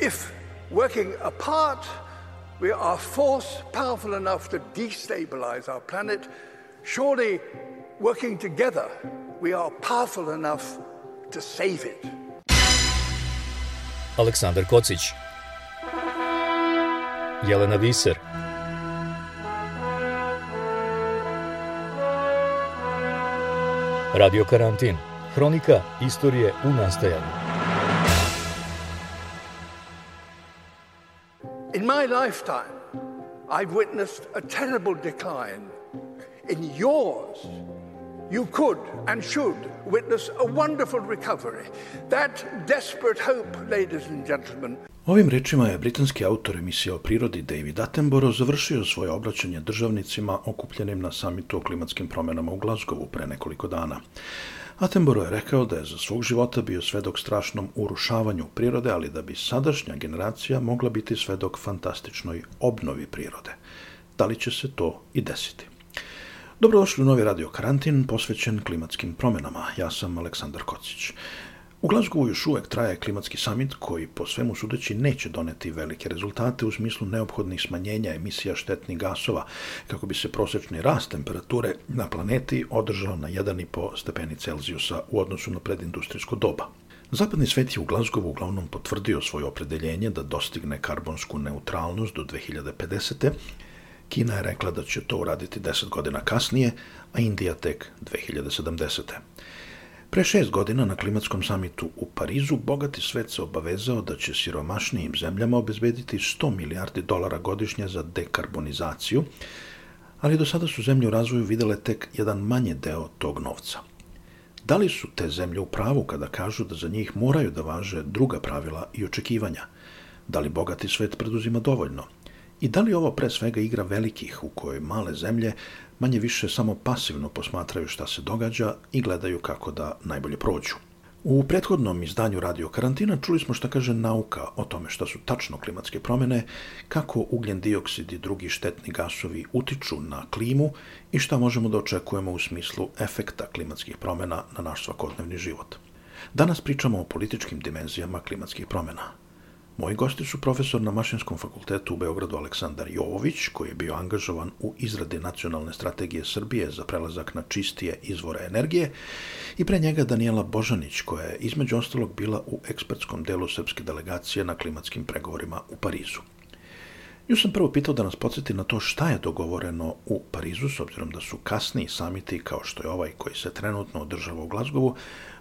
If working apart, we are force powerful enough to destabilize our planet, surely working together, we are powerful enough to save it. Aleksandar Kocić. Jelena Viser. Radio Karantin. Hronika istorije u nastajanju my lifetime, I've witnessed a terrible decline. In yours, you could and should witness a wonderful recovery. That desperate hope, ladies and gentlemen. Ovim rečima je britanski autor emisije o prirodi David Attenborough završio svoje obraćanje državnicima okupljenim na samitu o klimatskim promenama u Glasgowu pre nekoliko dana. Attenborough je rekao da je za svog života bio svedok strašnom urušavanju prirode, ali da bi sadašnja generacija mogla biti svedok fantastičnoj obnovi prirode. Da li će se to i desiti? Dobrodošli u novi radio karantin posvećen klimatskim promenama. Ja sam Aleksandar Kocić. U Glasgowu još uvek traje klimatski samit koji po svemu sudeći neće doneti velike rezultate u smislu neophodnih smanjenja emisija štetnih gasova kako bi se prosečni rast temperature na planeti održao na 1,5 stepeni Celzijusa u odnosu na predindustrijsko doba. Zapadni svet je u Glasgowu uglavnom potvrdio svoje opredeljenje da dostigne karbonsku neutralnost do 2050. Kina je rekla da će to uraditi 10 godina kasnije, a Indija tek 2070. Pre šest godina na klimatskom samitu u Parizu bogati svet se obavezao da će siromašnijim zemljama obezbediti 100 milijardi dolara godišnje za dekarbonizaciju, ali do sada su zemlje u razvoju videle tek jedan manje deo tog novca. Da li su te zemlje u pravu kada kažu da za njih moraju da važe druga pravila i očekivanja? Da li bogati svet preduzima dovoljno? I da li ovo pre svega igra velikih u kojoj male zemlje manje više samo pasivno posmatraju šta se događa i gledaju kako da najbolje prođu? U prethodnom izdanju Radio Karantina čuli smo šta kaže nauka o tome šta su tačno klimatske promene, kako ugljen dioksid i drugi štetni gasovi utiču na klimu i šta možemo da očekujemo u smislu efekta klimatskih promena na naš svakodnevni život. Danas pričamo o političkim dimenzijama klimatskih promena. Moji gosti su profesor na Mašinskom fakultetu u Beogradu Aleksandar Jovović, koji je bio angažovan u izradi nacionalne strategije Srbije za prelazak na čistije izvore energije, i pre njega Daniela Božanić, koja je između ostalog bila u ekspertskom delu srpske delegacije na klimatskim pregovorima u Parizu. Nju sam prvo pitao da nas podsjeti na to šta je dogovoreno u Parizu, s obzirom da su kasniji samiti, kao što je ovaj koji se trenutno održava u Glazgovu,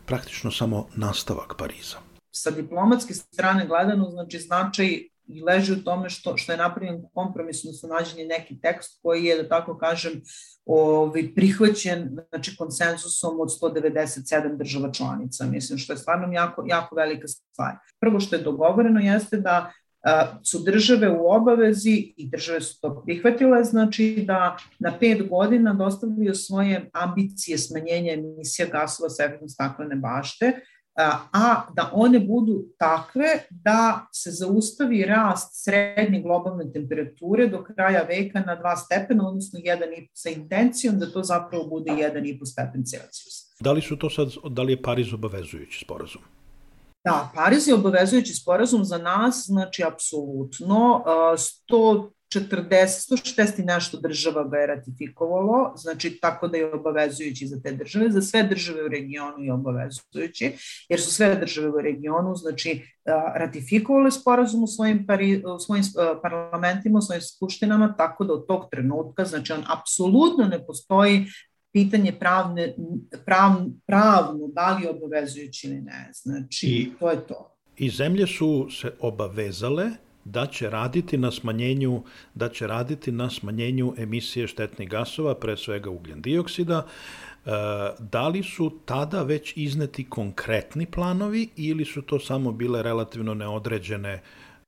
praktično samo nastavak Pariza sa diplomatske strane gledano, znači značaj i leži u tome što, što je napravljen kompromis, odnosno nađen neki tekst koji je, da tako kažem, ovaj, prihvaćen znači, konsensusom od 197 država članica, mislim, što je stvarno jako, jako velika stvar. Prvo što je dogovoreno jeste da a, su države u obavezi i države su to prihvatile, znači da na pet godina dostavljaju svoje ambicije smanjenja emisija gasova sa efektom staklene bašte, a da one budu takve da se zaustavi rast srednje globalne temperature do kraja veka na 2 stepena, odnosno 1,5 sa intencijom da to zapravo bude 1,5 stepen Celsius. Da li su to sad, da li je Pariz obavezujući sporazum? Da, Pariz je obavezujući sporazum za nas, znači apsolutno. 100 40, 160 i nešto država ga je ratifikovalo, znači tako da je obavezujući za te države, za sve države u regionu je obavezujući, jer su sve države u regionu, znači ratifikovale sporazum u svojim, pari, u svojim parlamentima, u svojim skupštinama, tako da od tog trenutka, znači on apsolutno ne postoji pitanje pravne, prav, pravno, da li je obavezujući ili ne. Znači, I, to je to. I zemlje su se obavezale da će raditi na smanjenju da će raditi na smanjenju emisije štetnih gasova, pre svega ugljen dioksida. E, da li su tada već izneti konkretni planovi ili su to samo bile relativno neodređene?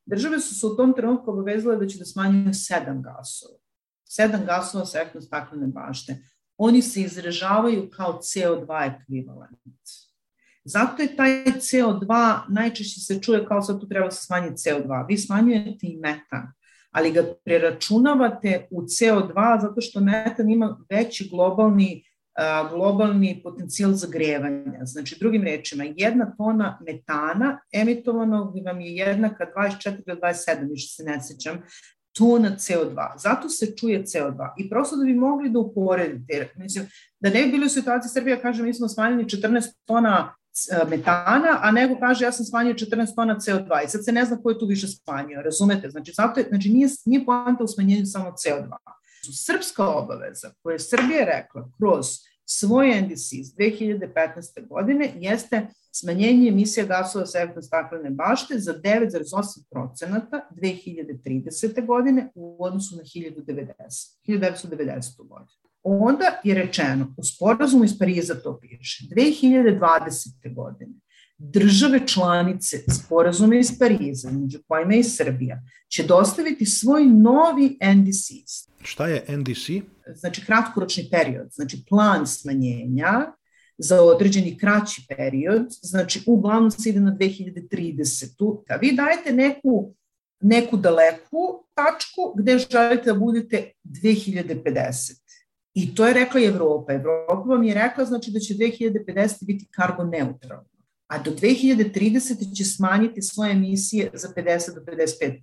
Države su se u tom trenutku obavezale da će da smanjuju sedam gasova. Sedam gasova sa efektom staklene bašte. Oni se izražavaju kao CO2 ekvivalent. Zato je taj CO2 najčešće se čuje kao sad tu treba se smanjiti CO2. Vi smanjujete i metan, ali ga preračunavate u CO2 zato što metan ima veći globalni globalni potencijal zagrevanja. Znači, drugim rečima, jedna tona metana emitovanog vam je jednaka 24 ili 27, više se ne sećam, tona CO2. Zato se čuje CO2. I prosto da bi mogli da uporedite, mislim, da ne bi bili u situaciji Srbija, kaže, mi smo smanjili 14 tona metana, a nego kaže ja sam smanjio 14 tona CO2 i sad se ne zna ko je tu više smanjio, razumete? Znači, zato je, znači nije, nije poanta u smanjenju samo CO2 srpska obaveza koju je Srbija rekla kroz svoje NDC iz 2015. godine jeste smanjenje emisija gasova sa efektom staklene bašte za 9,8% 2030. godine u odnosu na 1090, 1990. godinu. Onda je rečeno, u sporazumu iz Pariza to piše, 2020. godine države članice sporazume iz Pariza, među kojima je i Srbija, će dostaviti svoj novi NDCs. Šta je NDC? Znači kratkoročni period, znači plan smanjenja za određeni kraći period, znači uglavnom se ide na 2030. Da vi dajete neku, neku daleku tačku gde želite da budete 2050. I to je rekla i Evropa. Evropa vam je rekla znači da će 2050 biti karbon neutralno a do 2030. će smanjiti svoje emisije za 50 do 55%.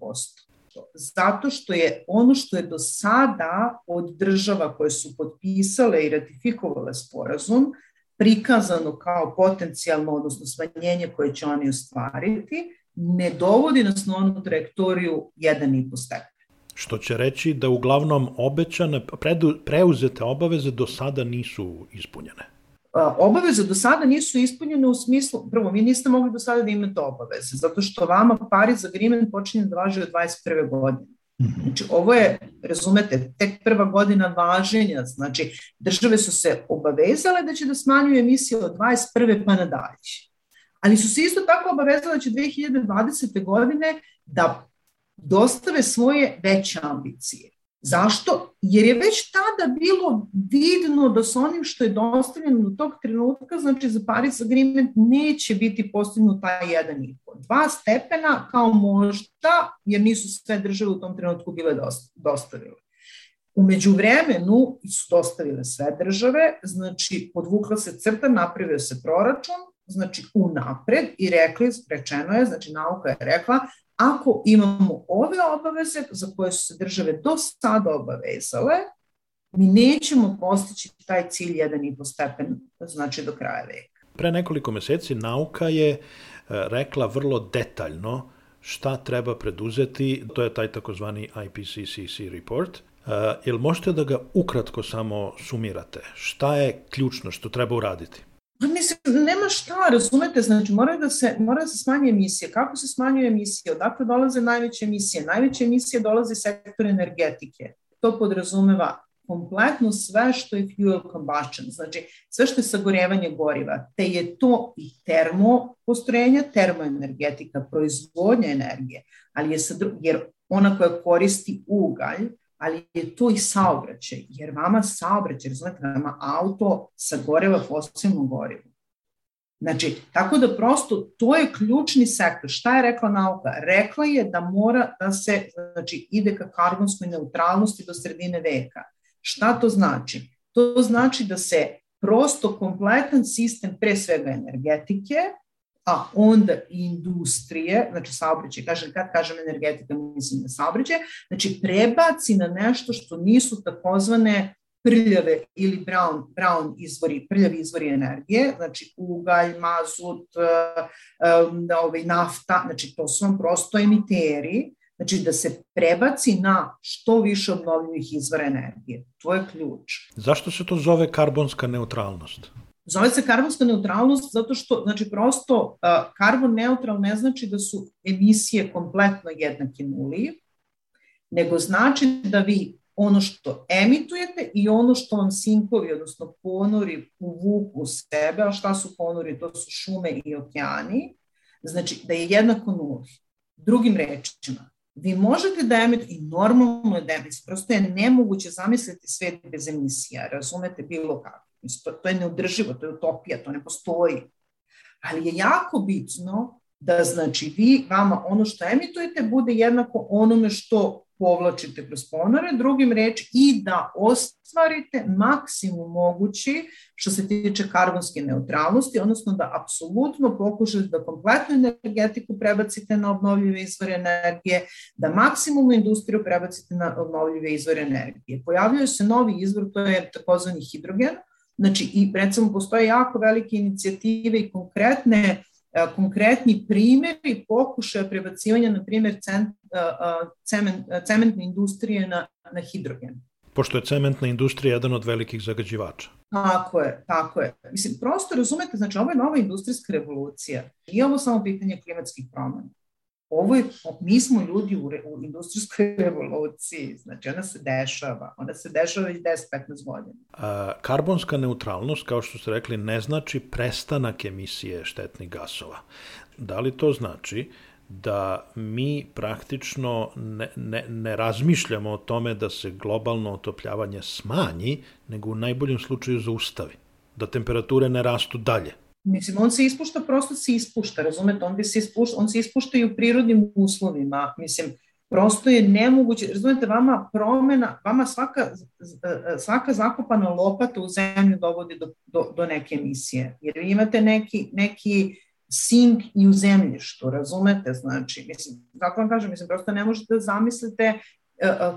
Zato što je ono što je do sada od država koje su potpisale i ratifikovale sporazum prikazano kao potencijalno, odnosno smanjenje koje će oni ostvariti, ne dovodi nas na onu trajektoriju 1,5 stepen. Što će reći da uglavnom obećane, preuzete obaveze do sada nisu ispunjene obaveze do sada nisu ispunjene u smislu, prvo, vi niste mogli do sada da imate obaveze, zato što vama Paris Agreement počinje da važi od 21. godine. Mhm. Znači, ovo je, razumete, tek prva godina važenja, znači, države su se obavezale da će da smanjuju emisije od 21. pa nadalje. Ali su se isto tako obavezale da će 2020. godine da dostave svoje veće ambicije. Zašto? Jer je već tada bilo vidno da sa onim što je dostavljeno do tog trenutka, znači za Paris Agreement neće biti postignut taj 1,5. Dva stepena kao možda, jer nisu sve države u tom trenutku bile dostavile. Umeđu vremenu su dostavile sve države, znači podvukla se crta, napravio se proračun, znači unapred i rekli, rečeno je, znači nauka je rekla, ako imamo ove obaveze za koje su se države do sada obavezale, mi nećemo postići taj cilj 1,5 stepen, znači do kraja veka. Pre nekoliko meseci nauka je e, rekla vrlo detaljno šta treba preduzeti, to je taj takozvani IPCC report. Uh, jel možete da ga ukratko samo sumirate? Šta je ključno što treba uraditi? Pa mislim, nema šta, razumete, znači mora da se, mora da se smanje emisije. Kako se smanjuje emisije? Odakle dolaze najveće emisije? Najveće emisije dolaze iz sektora energetike. To podrazumeva kompletno sve što je fuel combustion, znači sve što je sagorevanje goriva, te je to i termo postrojenja, termoenergetika, proizvodnja energije, ali je sa, jer ona koja koristi ugalj, ali je to i saobraćaj, jer vama saobraćaj, razumete, vama auto sagoreva fosilno gorivo. Znači, tako da prosto to je ključni sektor. Šta je rekla nauka? Rekla je da mora da se znači, ide ka karbonskoj neutralnosti do sredine veka. Šta to znači? To znači da se prosto kompletan sistem, pre svega energetike, a onda industrije, znači saobraćaj, kažem, kad kažem energetika, mislim na saobraćaj, znači prebaci na nešto što nisu takozvane prljave ili brown, brown izvori, prljavi izvori energije, znači ugalj, mazut, um, ovaj, nafta, znači to su vam prosto emiteri, znači da se prebaci na što više obnovljivih izvora energije. To je ključ. Zašto se to zove karbonska neutralnost? Zove se karbonska neutralnost zato što, znači prosto, karbon neutral ne znači da su emisije kompletno jednake nuli, nego znači da vi ono što emitujete i ono što vam sinkovi, odnosno ponori uvuku u sebe, a šta su ponori? To su šume i okeani, znači da je jednako nuli. Drugim rečima, vi možete da emitujete, i normalno je da emitujete, prosto je nemoguće zamisliti svet bez emisija, razumete bilo kako. To, to je neodrživo, to je utopija, to ne postoji. Ali je jako bitno da znači vi, vama ono što emitujete bude jednako onome što povlačite kroz ponore, drugim reč i da ostvarite maksimum mogući što se tiče karbonske neutralnosti, odnosno da apsolutno pokušate da kompletnu energetiku prebacite na obnovljive izvore energije, da maksimum industriju prebacite na obnovljive izvore energije. Pojavljaju se novi izvor, to je takozvani hidrogen, znači i recimo postoje jako velike inicijative i konkretne E, konkretni primjeri pokušaja prebacivanja, na primjer, cement, e, e, cement, cementne industrije na, na hidrogen. Pošto je cementna industrija jedan od velikih zagađivača. Tako je, tako je. Mislim, prosto razumete, znači ovo je nova industrijska revolucija. Nije ovo samo pitanje klimatskih promena. Ovo je, mi smo ljudi u, re, u industrijskoj revoluciji, znači ona se dešava, ona se dešava već 10-15 godina. A, karbonska neutralnost, kao što ste rekli, ne znači prestanak emisije štetnih gasova. Da li to znači da mi praktično ne, ne, ne razmišljamo o tome da se globalno otopljavanje smanji, nego u najboljem slučaju zaustavi, da temperature ne rastu dalje? Mislim, on se ispušta, prosto se ispušta, razumete, on, bi se ispušta, on se ispušta i u prirodnim uslovima, mislim, prosto je nemoguće, razumete, vama promena, vama svaka, svaka zakopana lopata u zemlju dovodi do, do, do neke emisije, jer imate neki, neki sink i u zemljištu, razumete, znači, mislim, kako vam kažem, mislim, prosto ne možete da zamislite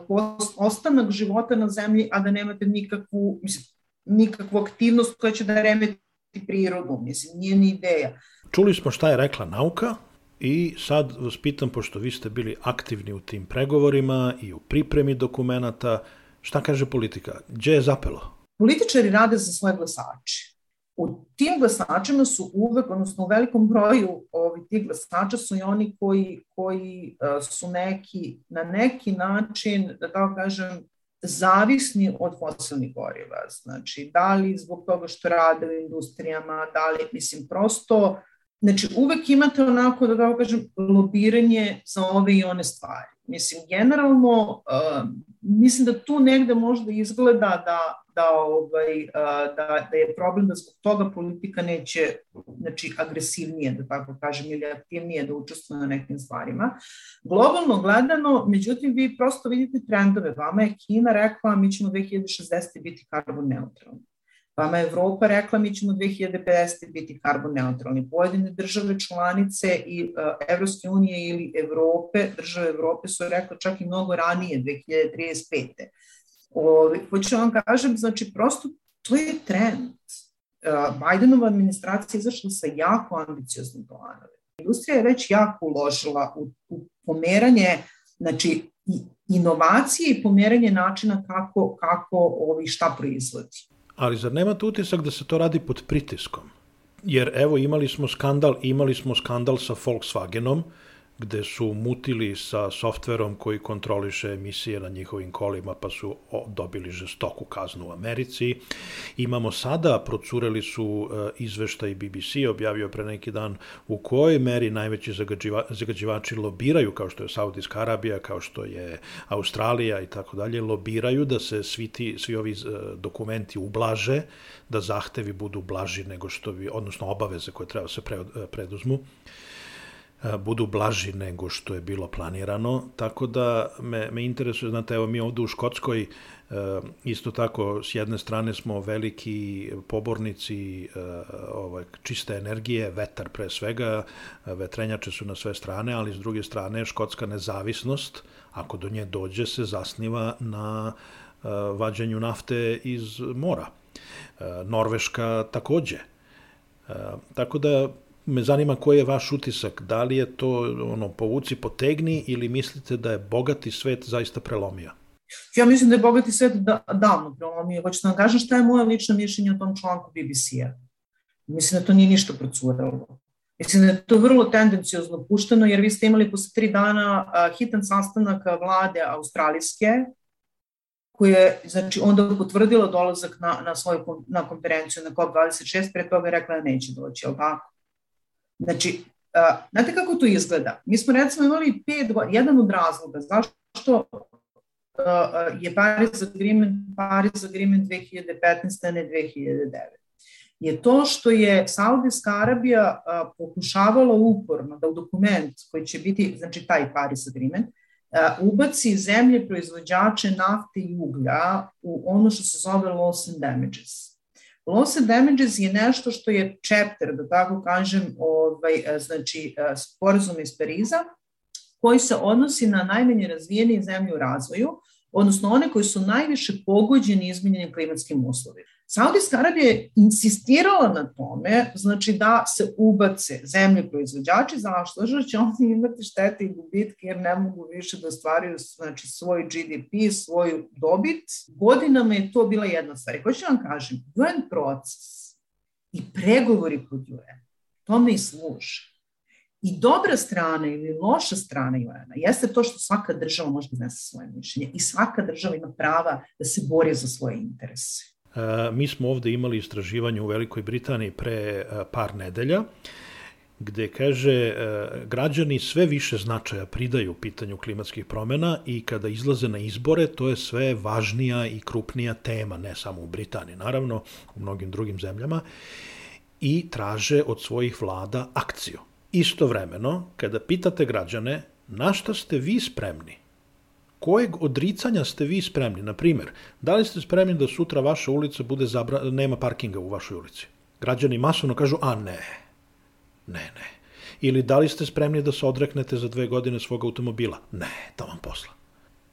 post, ostanak života na zemlji, a da nemate nikakvu, mislim, nikakvu aktivnost koja će da remeti prirodu, mislim, nije ni ideja. Čuli smo šta je rekla nauka i sad vas pitam, pošto vi ste bili aktivni u tim pregovorima i u pripremi dokumenta, šta kaže politika? Gde je zapelo? Političari rade za svoje glasače. U tim glasačima su uvek, odnosno u velikom broju ovi, tih glasača su i oni koji, koji uh, su neki, na neki način, da tako kažem, zavisni od fosilnih goriva. Znači, da li zbog toga što rade u industrijama, da li, mislim, prosto, znači, uvek imate onako, da tako kažem, lobiranje za ove i one stvari. Mislim, generalno, uh, mislim da tu negde možda izgleda da, da, ovaj, da, da je problem da zbog toga politika neće znači, agresivnije, da tako kažem, ili aktivnije da učestvuje na nekim stvarima. Globalno gledano, međutim, vi prosto vidite trendove. Vama je Kina rekla mi ćemo 2060. biti karbon neutralni. Vama je Evropa rekla mi ćemo 2050. biti karbon neutralni. Pojedine države članice i uh, Evropske unije ili Evrope, države Evrope su rekla čak i mnogo ranije, 2035 Ovi, hoću vam kažem, znači prosto to je trend. Bidenova administracija izašla sa jako ambicioznim planove. Industrija je već jako uložila u, u pomeranje, znači inovacije i pomeranje načina kako, kako ovi šta proizvodi. Ali zar nemate utisak da se to radi pod pritiskom? Jer evo imali smo skandal, imali smo skandal sa Volkswagenom, gde su mutili sa softverom koji kontroliše emisije na njihovim kolima, pa su dobili žestoku kaznu u Americi. Imamo sada, procureli su e, izveštaj BBC, objavio pre neki dan, u kojoj meri najveći zagađiva, zagađivači lobiraju, kao što je Saudijska Arabija, kao što je Australija i tako dalje, lobiraju da se svi, ti, svi ovi e, dokumenti ublaže, da zahtevi budu blaži nego što bi, odnosno obaveze koje treba da se preduzmu budu blaži nego što je bilo planirano, tako da me, me interesuje, znate, evo mi ovde u Škotskoj isto tako s jedne strane smo veliki pobornici ovaj, čiste energije, vetar pre svega, vetrenjače su na sve strane, ali s druge strane škotska nezavisnost, ako do nje dođe, se zasniva na vađanju nafte iz mora. Norveška takođe. Tako da me zanima koji je vaš utisak, da li je to ono povuci potegni ili mislite da je bogati svet zaista prelomio? Ja mislim da je bogati svet da, davno prelomio. Hoćete da vam kažem šta je moje lično mišljenje o tom članku BBC-a. Mislim da to nije ništa procuralo. Mislim da je to vrlo tendencijozno pušteno, jer vi ste imali posle tri dana hitan sastanak vlade australijske, koja je znači, onda potvrdila dolazak na, na svoju na konferenciju na COP26, pre toga je rekla da neće doći, ali tako? Znači, uh, znate kako to izgleda? Mi smo recimo imali pet godina, jedan od razloga zašto uh, je Paris Agreement, Paris Agreement 2015. a ne 2009 je to što je Saudijska Arabija uh, pokušavala uporno da u dokument koji će biti, znači taj Paris Agreement, ubaci zemlje proizvođače nafte i uglja u ono što se zove loss and damages. Loss and damages je nešto što je chapter, da tako kažem, ovaj, znači sporazum iz Pariza, koji se odnosi na najmanje razvijene zemlje u razvoju, odnosno one koji su najviše pogođeni izmenjenim klimatskim uslovima. Saudijska Arabija je insistirala na tome, znači da se ubace zemlje proizvođači, zašto? Zato će oni imati štete i gubitke jer ne mogu više da stvaraju znači, svoj GDP, svoju dobit. Godinama je to bila jedna stvar. Hoću vam kažem, UN proces i pregovori pod UN, tome i služe. I dobra strana ili loša strana UN-a jeste to što svaka država može da iznese svoje mišljenje i svaka država ima prava da se bori za svoje interese. Mi smo ovde imali istraživanje u Velikoj Britaniji pre e, par nedelja, gde kaže e, građani sve više značaja pridaju pitanju klimatskih promena i kada izlaze na izbore to je sve važnija i krupnija tema, ne samo u Britaniji, naravno u mnogim drugim zemljama i traže od svojih vlada akciju. Istovremeno, kada pitate građane na šta ste vi spremni, kojeg odricanja ste vi spremni? Na primer, da li ste spremni da sutra vaša ulica bude zabra... nema parkinga u vašoj ulici? Građani masovno kažu, a ne, ne, ne. Ili da li ste spremni da se odreknete za dve godine svog automobila? Ne, to vam posla.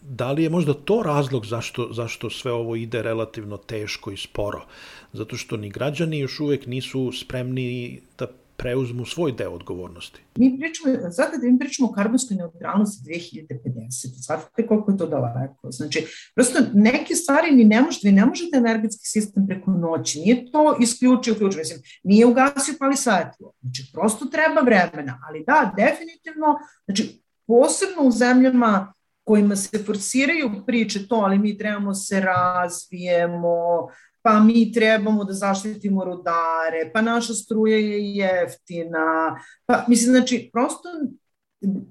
Da li je možda to razlog zašto, zašto sve ovo ide relativno teško i sporo? Zato što ni građani još uvek nisu spremni da preuzmu svoj deo odgovornosti. Mi pričamo, znate da mi pričamo o karbonskoj neutralnosti 2050. Znate koliko je to daleko. Znači, prosto neke stvari ni ne možete, vi ne možete energetski sistem preko noći. Nije to isključio ključ. Mislim, nije ugasio pali svetlo. Znači, prosto treba vremena. Ali da, definitivno, znači, posebno u zemljama kojima se forsiraju priče to, ali mi trebamo se razvijemo, pa mi trebamo da zaštitimo rudare, pa naša struja je jeftina, pa mislim, znači, prosto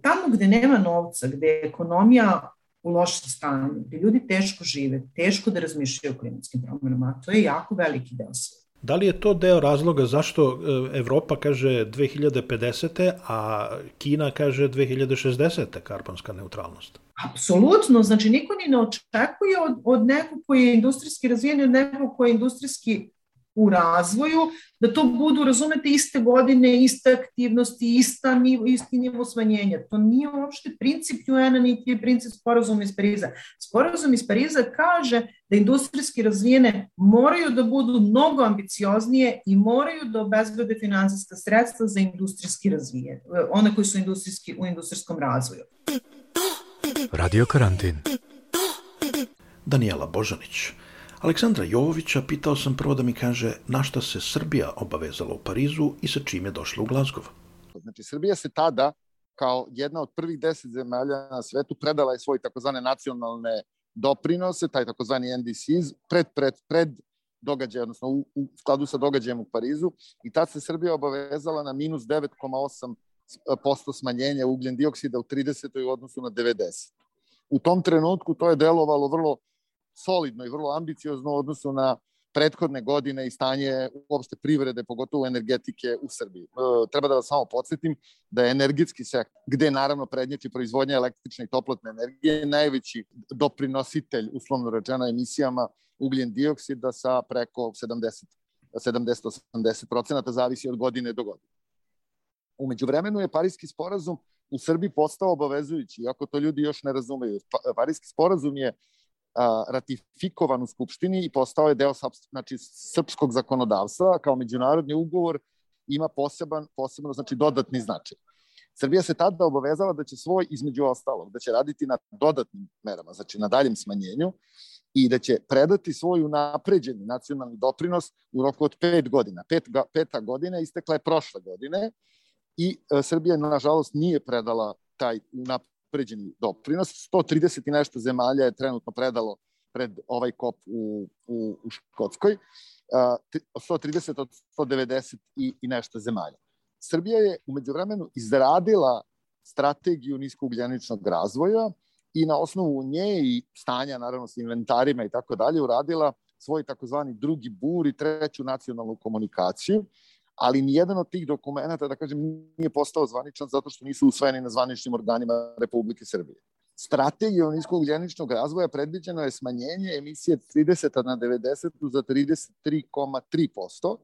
tamo gde nema novca, gde je ekonomija u lošem stanju, gde ljudi teško žive, teško da razmišljaju o klimatskim promenama, to je jako veliki deo sveta. Da li je to deo razloga zašto e, Evropa kaže 2050. a Kina kaže 2060. karbonska neutralnost? Apsolutno, znači niko ni ne očekuje od, od nekog koji je industrijski razvijen, od nekog koji je industrijski u razvoju, da to budu, razumete, iste godine, iste aktivnosti, ista nivo, isti nivo smanjenja. To nije uopšte princip UN-a, niti je princip sporazuma iz Pariza. Sporazum iz Pariza kaže da industrijski razvijene moraju da budu mnogo ambicioznije i moraju da obezbede finansijska sredstva za industrijski razvijene, one koji su industrijski, u industrijskom razvoju. Radio karantin. Daniela Božanić. Aleksandra Jovovića pitao sam prvo da mi kaže na šta se Srbija obavezala u Parizu i sa čim je došla u Glazgov. Znači, Srbija se tada, kao jedna od prvih deset zemalja na svetu, predala je svoje takozvane nacionalne doprinose, taj takozvani NDCs, pred, pred, pred događaj, odnosno u, u skladu sa događajem u Parizu i tad se Srbija obavezala na minus 9,8 posto smanjenja ugljen dioksida u 30. u odnosu na 90. U tom trenutku to je delovalo vrlo solidno i vrlo ambiciozno u odnosu na prethodne godine i stanje uopšte privrede, pogotovo energetike u Srbiji. E, treba da vas samo podsjetim da je energetski sektor, gde naravno prednjeti proizvodnja električne i toplotne energije, najveći doprinositelj, uslovno rečeno, emisijama ugljen dioksida sa preko 70 70-80 zavisi od godine do godine. Umeđu vremenu je Parijski sporazum u Srbiji postao obavezujući, iako to ljudi još ne razumeju. Pa, Parijski sporazum je ratifikovan u Skupštini i postao je deo znači, srpskog zakonodavstva kao međunarodni ugovor ima poseban, posebno znači dodatni značaj. Srbija se tada obavezala da će svoj, između ostalog, da će raditi na dodatnim merama, znači na daljem smanjenju i da će predati svoj unapređeni nacionalni doprinos u roku od pet godina. Pet, peta godina istekla je prošle godine i e, Srbija, nažalost, nije predala taj unapređeni doprinos. 130 i nešto zemalja je trenutno predalo pred ovaj kop u, u, u Škotskoj. 130 od 190 i, i nešto zemalja. Srbija je umeđu vremenu izradila strategiju niskougljeničnog razvoja i na osnovu nje i stanja, naravno, sa inventarima i tako dalje, uradila svoj takozvani drugi bur i treću nacionalnu komunikaciju, ali nijedan od tih dokumenta, da kažem, nije postao zvaničan zato što nisu usvojeni na zvaničnim organima Republike Srbije. Strategijom niskogljeničnog razvoja predviđeno je smanjenje emisije 30 na 90 za 33,3%,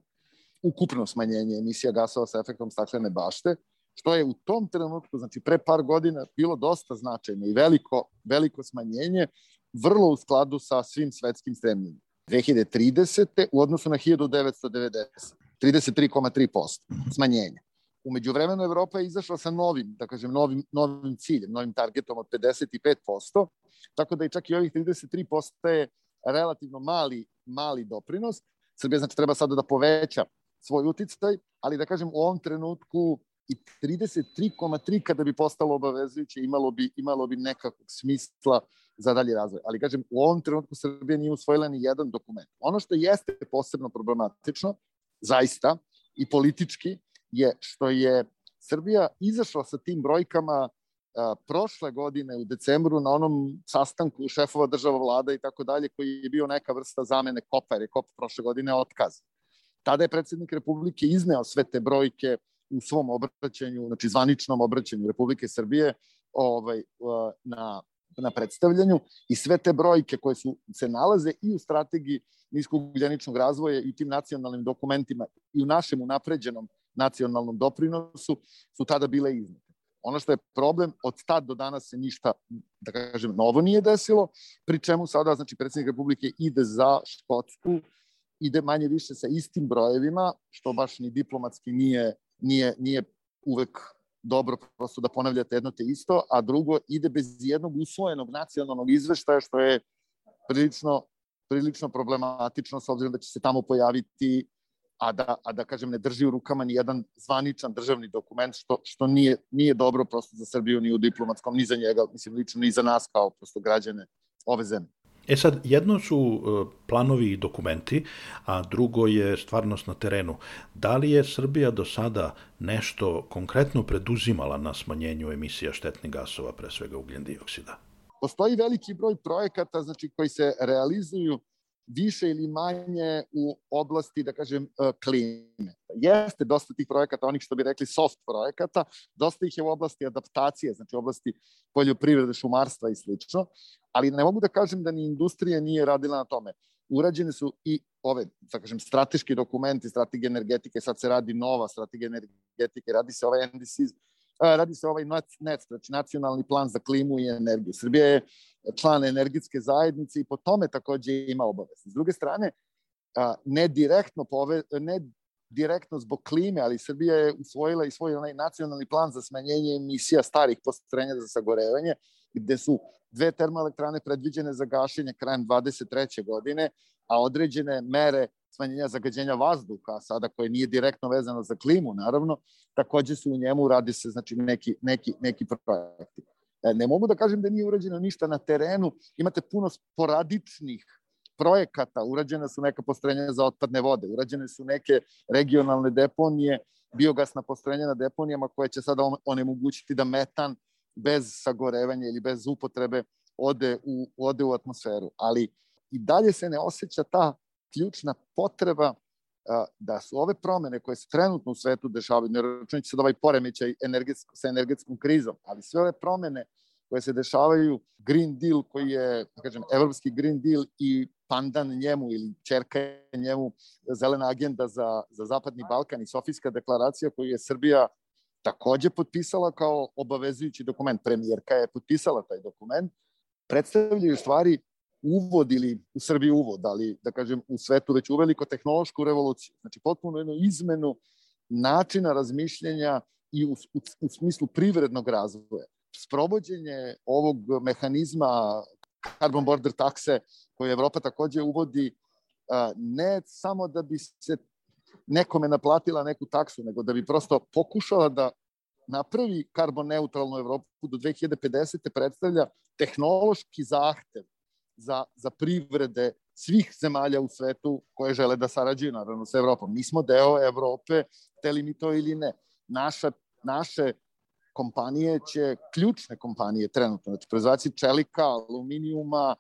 ukupno smanjenje emisija gasova sa efektom staklene bašte, što je u tom trenutku, znači pre par godina, bilo dosta značajno i veliko, veliko smanjenje, vrlo u skladu sa svim svetskim stremljenjima. 2030. u odnosu na 1990. 33,3% smanjenja. Umeđu vremenu Evropa je izašla sa novim, da kažem, novim, novim ciljem, novim targetom od 55%, tako da i čak i ovih 33% je relativno mali, mali doprinos. Srbija znači treba sada da poveća svoj uticaj, ali da kažem u ovom trenutku i 33,3 kada bi postalo obavezujuće imalo bi, imalo bi nekakvog smisla za dalji razvoj. Ali kažem, u ovom trenutku Srbija nije usvojila ni jedan dokument. Ono što jeste posebno problematično, zaista, i politički, je što je Srbija izašla sa tim brojkama a, prošle godine u decembru na onom sastanku šefova država vlada i tako dalje, koji je bio neka vrsta zamene kopa, jer je kop prošle godine otkaz. Tada je predsednik Republike izneo sve te brojke u svom obraćanju, znači zvaničnom obraćanju Republike Srbije ovaj, na, na predstavljanju i sve te brojke koje su, se nalaze i u strategiji niskogljeničnog razvoja i u tim nacionalnim dokumentima i u našem unapređenom nacionalnom doprinosu su tada bile iznete. Ono što je problem, od tad do danas se ništa, da kažem, novo nije desilo, pri čemu sada, znači, predsednik Republike ide za Škotsku, ide manje više sa istim brojevima, što baš ni diplomatski nije, nije, nije uvek dobro prosto da ponavljate jedno te isto, a drugo ide bez jednog usvojenog nacionalnog izveštaja, što je prilično, prilično problematično, s obzirom da će se tamo pojaviti a da, a da kažem, ne drži u rukama ni jedan zvaničan državni dokument, što, što nije, nije dobro prosto za Srbiju, ni u diplomatskom, ni za njega, mislim, lično, ni za nas kao prosto građane ove zemlje. E sad, jedno su e, planovi i dokumenti, a drugo je stvarnost na terenu. Da li je Srbija do sada nešto konkretno preduzimala na smanjenju emisija štetnih gasova, pre svega ugljen dioksida? Postoji veliki broj projekata znači, koji se realizuju više ili manje u oblasti, da kažem, e, klime. Jeste dosta tih projekata, onih što bi rekli soft projekata, dosta ih je u oblasti adaptacije, znači u oblasti poljoprivrede, šumarstva i slično, ali ne mogu da kažem da ni industrija nije radila na tome. Urađene su i ove, da kažem, strateški dokumenti, strategije energetike, sad se radi nova strategija energetike, radi se ovaj NDC, radi se ovaj NET, znači nacionalni plan za klimu i energiju. Srbija je član energetske zajednice i po tome takođe ima obaveze. S druge strane, ne direktno, pove, ne direktno zbog klime, ali Srbija je usvojila i svoj onaj nacionalni plan za smanjenje emisija starih postrojenja za sagorevanje, gde su dve termoelektrane predviđene za gašenje krajem 23. godine, a određene mere smanjenja zagađenja vazduha, sada koje nije direktno vezano za klimu, naravno, takođe su u njemu, radi se znači, neki, neki, neki projekti. E, ne mogu da kažem da nije urađeno ništa na terenu, imate puno sporadičnih projekata, urađene su neka postrojenja za otpadne vode, urađene su neke regionalne deponije, biogasna postrojenja na deponijama koje će sada onemogućiti da metan bez sagorevanja ili bez upotrebe ode u, ode u atmosferu. Ali i dalje se ne osjeća ta ključna potreba da su ove promene koje se trenutno u svetu dešavaju, ne računajući se da ovaj poremećaj energetsko, sa energetskom krizom, ali sve ove promene koje se dešavaju, Green Deal koji je, da kažem, evropski Green Deal i pandan njemu ili čerka njemu zelena agenda za, za Zapadni Balkan i Sofijska deklaracija koju je Srbija takođe potpisala kao obavezujući dokument. Premijerka je potpisala taj dokument. Predstavljaju stvari uvod ili u Srbiji uvod, ali da kažem u svetu već uveliko tehnološku revoluciju. Znači potpuno jednu izmenu načina razmišljenja i u, u, u smislu privrednog razvoja. Sprovođenje ovog mehanizma carbon border takse koje Evropa takođe uvodi ne samo da bi se nekome naplatila neku taksu, nego da bi prosto pokušala da napravi karbon neutralnu Evropu do 2050. predstavlja tehnološki zahtev za, za privrede svih zemalja u svetu koje žele da sarađuju naravno sa Evropom. Mi smo deo Evrope, teli mi to ili ne. Naša, naše kompanije će, ključne kompanije trenutno, znači proizvaci čelika, aluminijuma,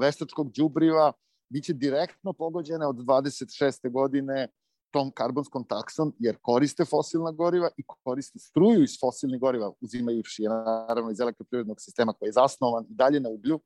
veštačkog đubriva, biće direktno pogođene od 26. godine tom karbonskom taksom, jer koriste fosilna goriva i koriste struju iz fosilnih goriva, uzimajući je naravno iz elektroprivrednog sistema koji je zasnovan dalje na uglju,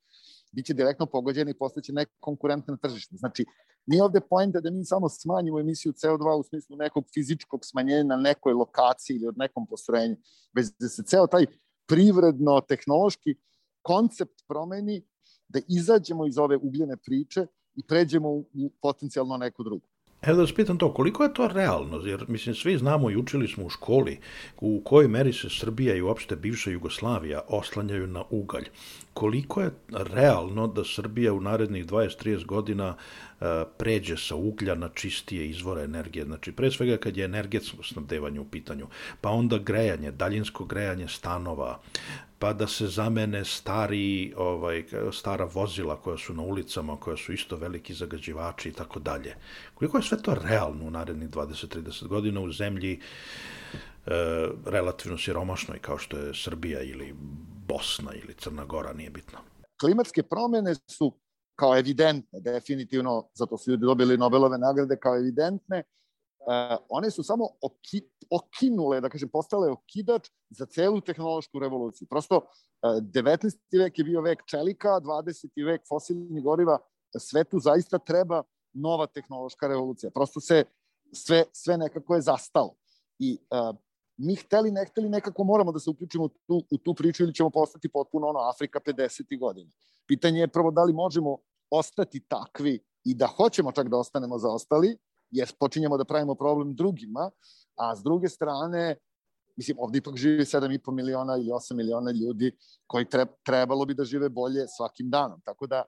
biće direktno pogođeni i postaće nekonkurentne na tržištu. Znači, nije ovde pojenta da mi samo smanjimo emisiju CO2 u smislu nekog fizičkog smanjenja na nekoj lokaciji ili od nekom postrojenju, već da se ceo taj privredno-tehnološki koncept promeni, da izađemo iz ove ugljene priče i pređemo u potencijalno neku drugu. Evo da vas pitam to, koliko je to realno? Jer, mislim, svi znamo i učili smo u školi u kojoj meri se Srbija i uopšte bivša Jugoslavija oslanjaju na ugalj. Koliko je realno da Srbija u narednih 20-30 godina uh, pređe sa uglja na čistije izvore energije? Znači, pre svega kad je energetsko snabdevanje u pitanju, pa onda grejanje, daljinsko grejanje stanova, pa da se zamene stari, ovaj, stara vozila koja su na ulicama, koja su isto veliki zagađivači i tako dalje. Koliko je sve to realno u narednih 20-30 godina u zemlji e, relativno siromašnoj kao što je Srbija ili Bosna ili Crna Gora, nije bitno. Klimatske promene su kao evidentne, definitivno, zato su ljudi dobili Nobelove nagrade kao evidentne, uh, one su samo oki, okinule, da kažem, postale okidač za celu tehnološku revoluciju. Prosto, uh, 19. vek je bio vek čelika, 20. vek fosilnih goriva, svetu zaista treba nova tehnološka revolucija. Prosto se sve, sve nekako je zastalo. I uh, mi hteli, ne hteli, nekako moramo da se uključimo u tu, u tu priču ili ćemo postati potpuno ono Afrika 50. godina. Pitanje je prvo da li možemo ostati takvi i da hoćemo čak da ostanemo zaostali, jer počinjemo da pravimo problem drugima, a s druge strane, mislim, ovde ipak živi 7,5 miliona ili 8 miliona ljudi koji trebalo bi da žive bolje svakim danom. Tako da,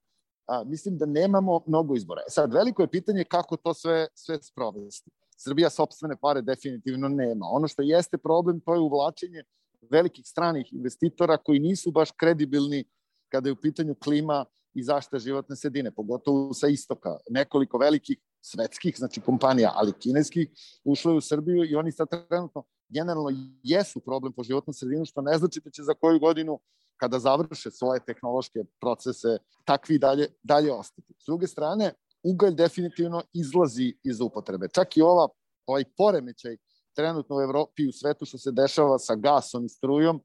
a, mislim da nemamo mnogo izbora. E sad, veliko je pitanje kako to sve, sve sprovesti. Srbija sobstvene pare definitivno nema. Ono što jeste problem, to je uvlačenje velikih stranih investitora koji nisu baš kredibilni kada je u pitanju klima i zaštita životne sredine, pogotovo sa istoka. Nekoliko velikih svetskih, znači kompanija, ali kineskih, ušle u Srbiju i oni sad trenutno generalno jesu problem po životnu sredinu, što ne znači da će za koju godinu kada završe svoje tehnološke procese, takvi dalje, dalje ostati. S druge strane, ugalj definitivno izlazi iz upotrebe. Čak i ova, ovaj poremećaj trenutno u Evropi i u svetu što se dešava sa gasom i strujom,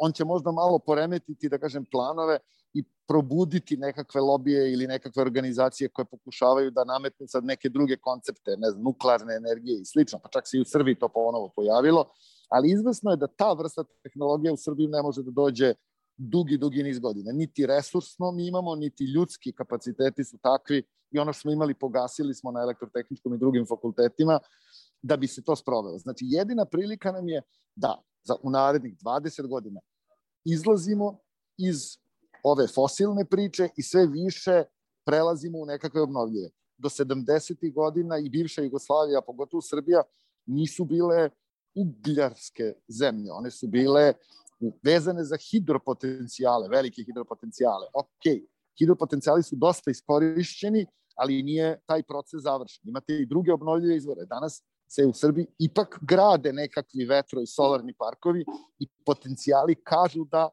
on će možda malo poremetiti, da kažem, planove i probuditi nekakve lobije ili nekakve organizacije koje pokušavaju da nametnu sad neke druge koncepte, ne znam, nuklearne energije i slično, pa čak se i u Srbiji to ponovo pojavilo, ali izvesno je da ta vrsta tehnologije u Srbiji ne može da dođe dugi, dugi niz godina. Niti resursno mi imamo, niti ljudski kapaciteti su takvi i ono što smo imali pogasili smo na elektrotehničkom i drugim fakultetima da bi se to sprovelo. Znači, jedina prilika nam je da za, u narednih 20 godina izlazimo iz ove fosilne priče i sve više prelazimo u nekakve obnovljive. Do 70. godina i bivša Jugoslavija, pogotovo Srbija, nisu bile ugljarske zemlje. One su bile vezane za hidropotencijale, velike hidropotencijale. Ok, hidropotencijali su dosta iskorišćeni, ali nije taj proces završen. Imate i druge obnovljive izvore. Danas se u Srbiji ipak grade nekakvi vetro i solarni parkovi i potencijali kažu da,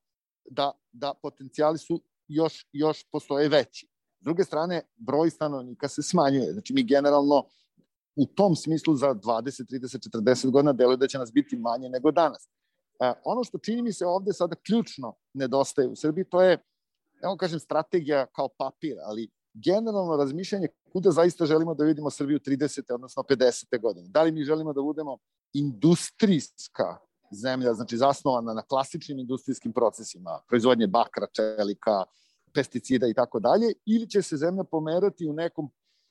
da, da potencijali su još, još postoje veći. S druge strane, broj stanovnika se smanjuje. Znači, mi generalno u tom smislu za 20, 30, 40 godina deluje da će nas biti manje nego danas. E, ono što čini mi se ovde sada ključno nedostaje u Srbiji, to je, evo kažem, strategija kao papir, ali generalno razmišljanje kuda zaista želimo da vidimo Srbiju 30. odnosno 50. godine. Da li mi želimo da budemo industrijska zemlja, znači zasnovana na klasičnim industrijskim procesima, proizvodnje bakra, čelika, pesticida i tako dalje, ili će se zemlja pomerati u nekom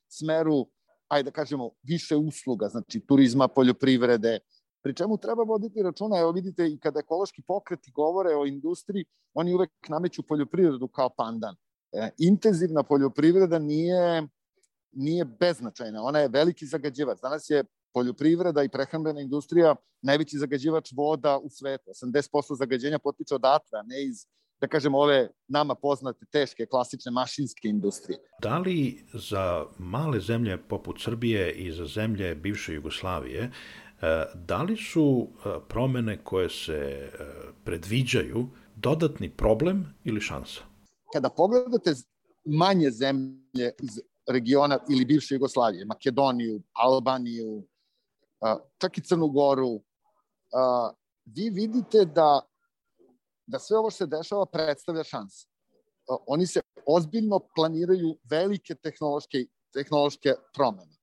smeru, ajde da kažemo, više usluga, znači turizma, poljoprivrede, pri čemu treba voditi računa, evo vidite i kada ekološki pokreti govore o industriji, oni uvek nameću poljoprivredu kao pandan. E, intenzivna poljoprivreda nije, nije beznačajna, ona je veliki zagađivač. Danas je poljoprivreda i prehrambena industrija najveći zagađivač voda u svetu. 80% zagađenja potiče odatle, a ne iz da kažemo, ove nama poznate teške, klasične mašinske industrije. Da li za male zemlje poput Srbije i za zemlje bivše Jugoslavije, e, da li su e, promene koje se predviđaju dodatni problem ili šansa? kada pogledate manje zemlje iz regiona ili bivše Jugoslavije, Makedoniju, Albaniju, čak i Crnu Goru, vi vidite da, da sve ovo što se dešava predstavlja šanse. Oni se ozbiljno planiraju velike tehnološke, tehnološke promene.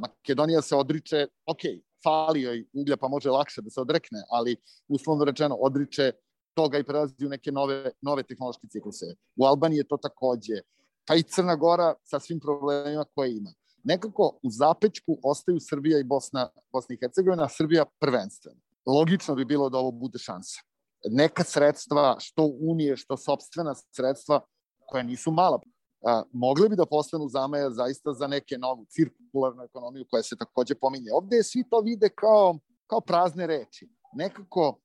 Makedonija se odriče, ok, fali joj uglja pa može lakše da se odrekne, ali uslovno rečeno odriče toga i prelazi u neke nove, nove tehnološke cikluse. U Albaniji je to takođe, pa i Crna Gora sa svim problemima koje ima. Nekako u zapečku ostaju Srbija i Bosna, Bosna i Hercegovina, a Srbija prvenstveno. Logično bi bilo da ovo bude šansa. Neka sredstva, što unije, što sobstvena sredstva, koja nisu mala, a, mogli bi da postanu zamaja zaista za neke novu cirkularnu ekonomiju koja se takođe pominje. Ovde svi to vide kao, kao prazne reči. Nekako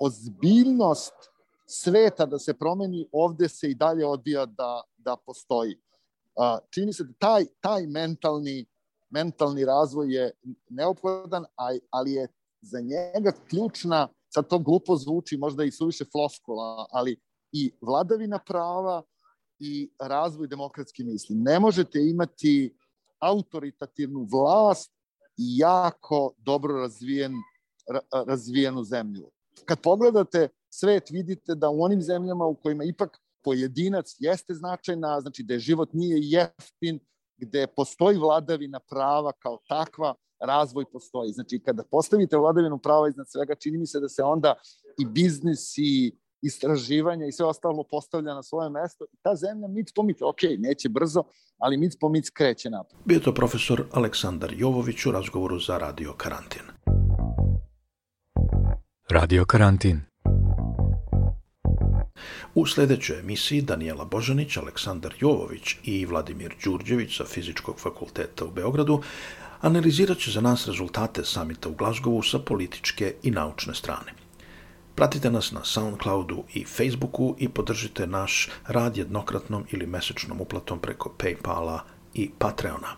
ozbiljnost sveta da se promeni ovde se i dalje odbija da, da postoji. A, čini se da taj, taj mentalni, mentalni razvoj je neophodan, ali je za njega ključna, sad to glupo zvuči, možda i suviše floskula, ali i vladavina prava i razvoj demokratske misli. Ne možete imati autoritativnu vlast i jako dobro razvijen, razvijenu zemlju. Kad pogledate svet, vidite da u onim zemljama u kojima ipak pojedinac jeste značajna, znači da je život nije jeftin, gde postoji vladavina prava kao takva, razvoj postoji. Znači, kada postavite vladavinu prava iznad svega, čini mi se da se onda i biznis i istraživanja i sve ostalo postavlja na svoje mesto. I ta zemlja mic po mic, ok, neće brzo, ali mic po mic kreće napad. Bio to profesor Aleksandar Jovović u razgovoru za Radio Karantin. Radio Karantin. U sledećoj emisiji Danijela Božanić, Aleksandar Jovović i Vladimir Đurđević sa Fizičkog fakulteta u Beogradu analizirat će za nas rezultate samita u Glazgovu sa političke i naučne strane. Pratite nas na Soundcloudu i Facebooku i podržite naš rad jednokratnom ili mesečnom uplatom preko Paypala i Patreona.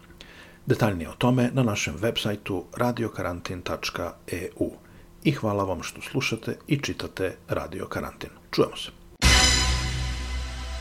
Detaljnije o tome na našem web sajtu radiokarantin.eu. I hvala vam što slušate i čitate Radio Karantin. Čujemo se.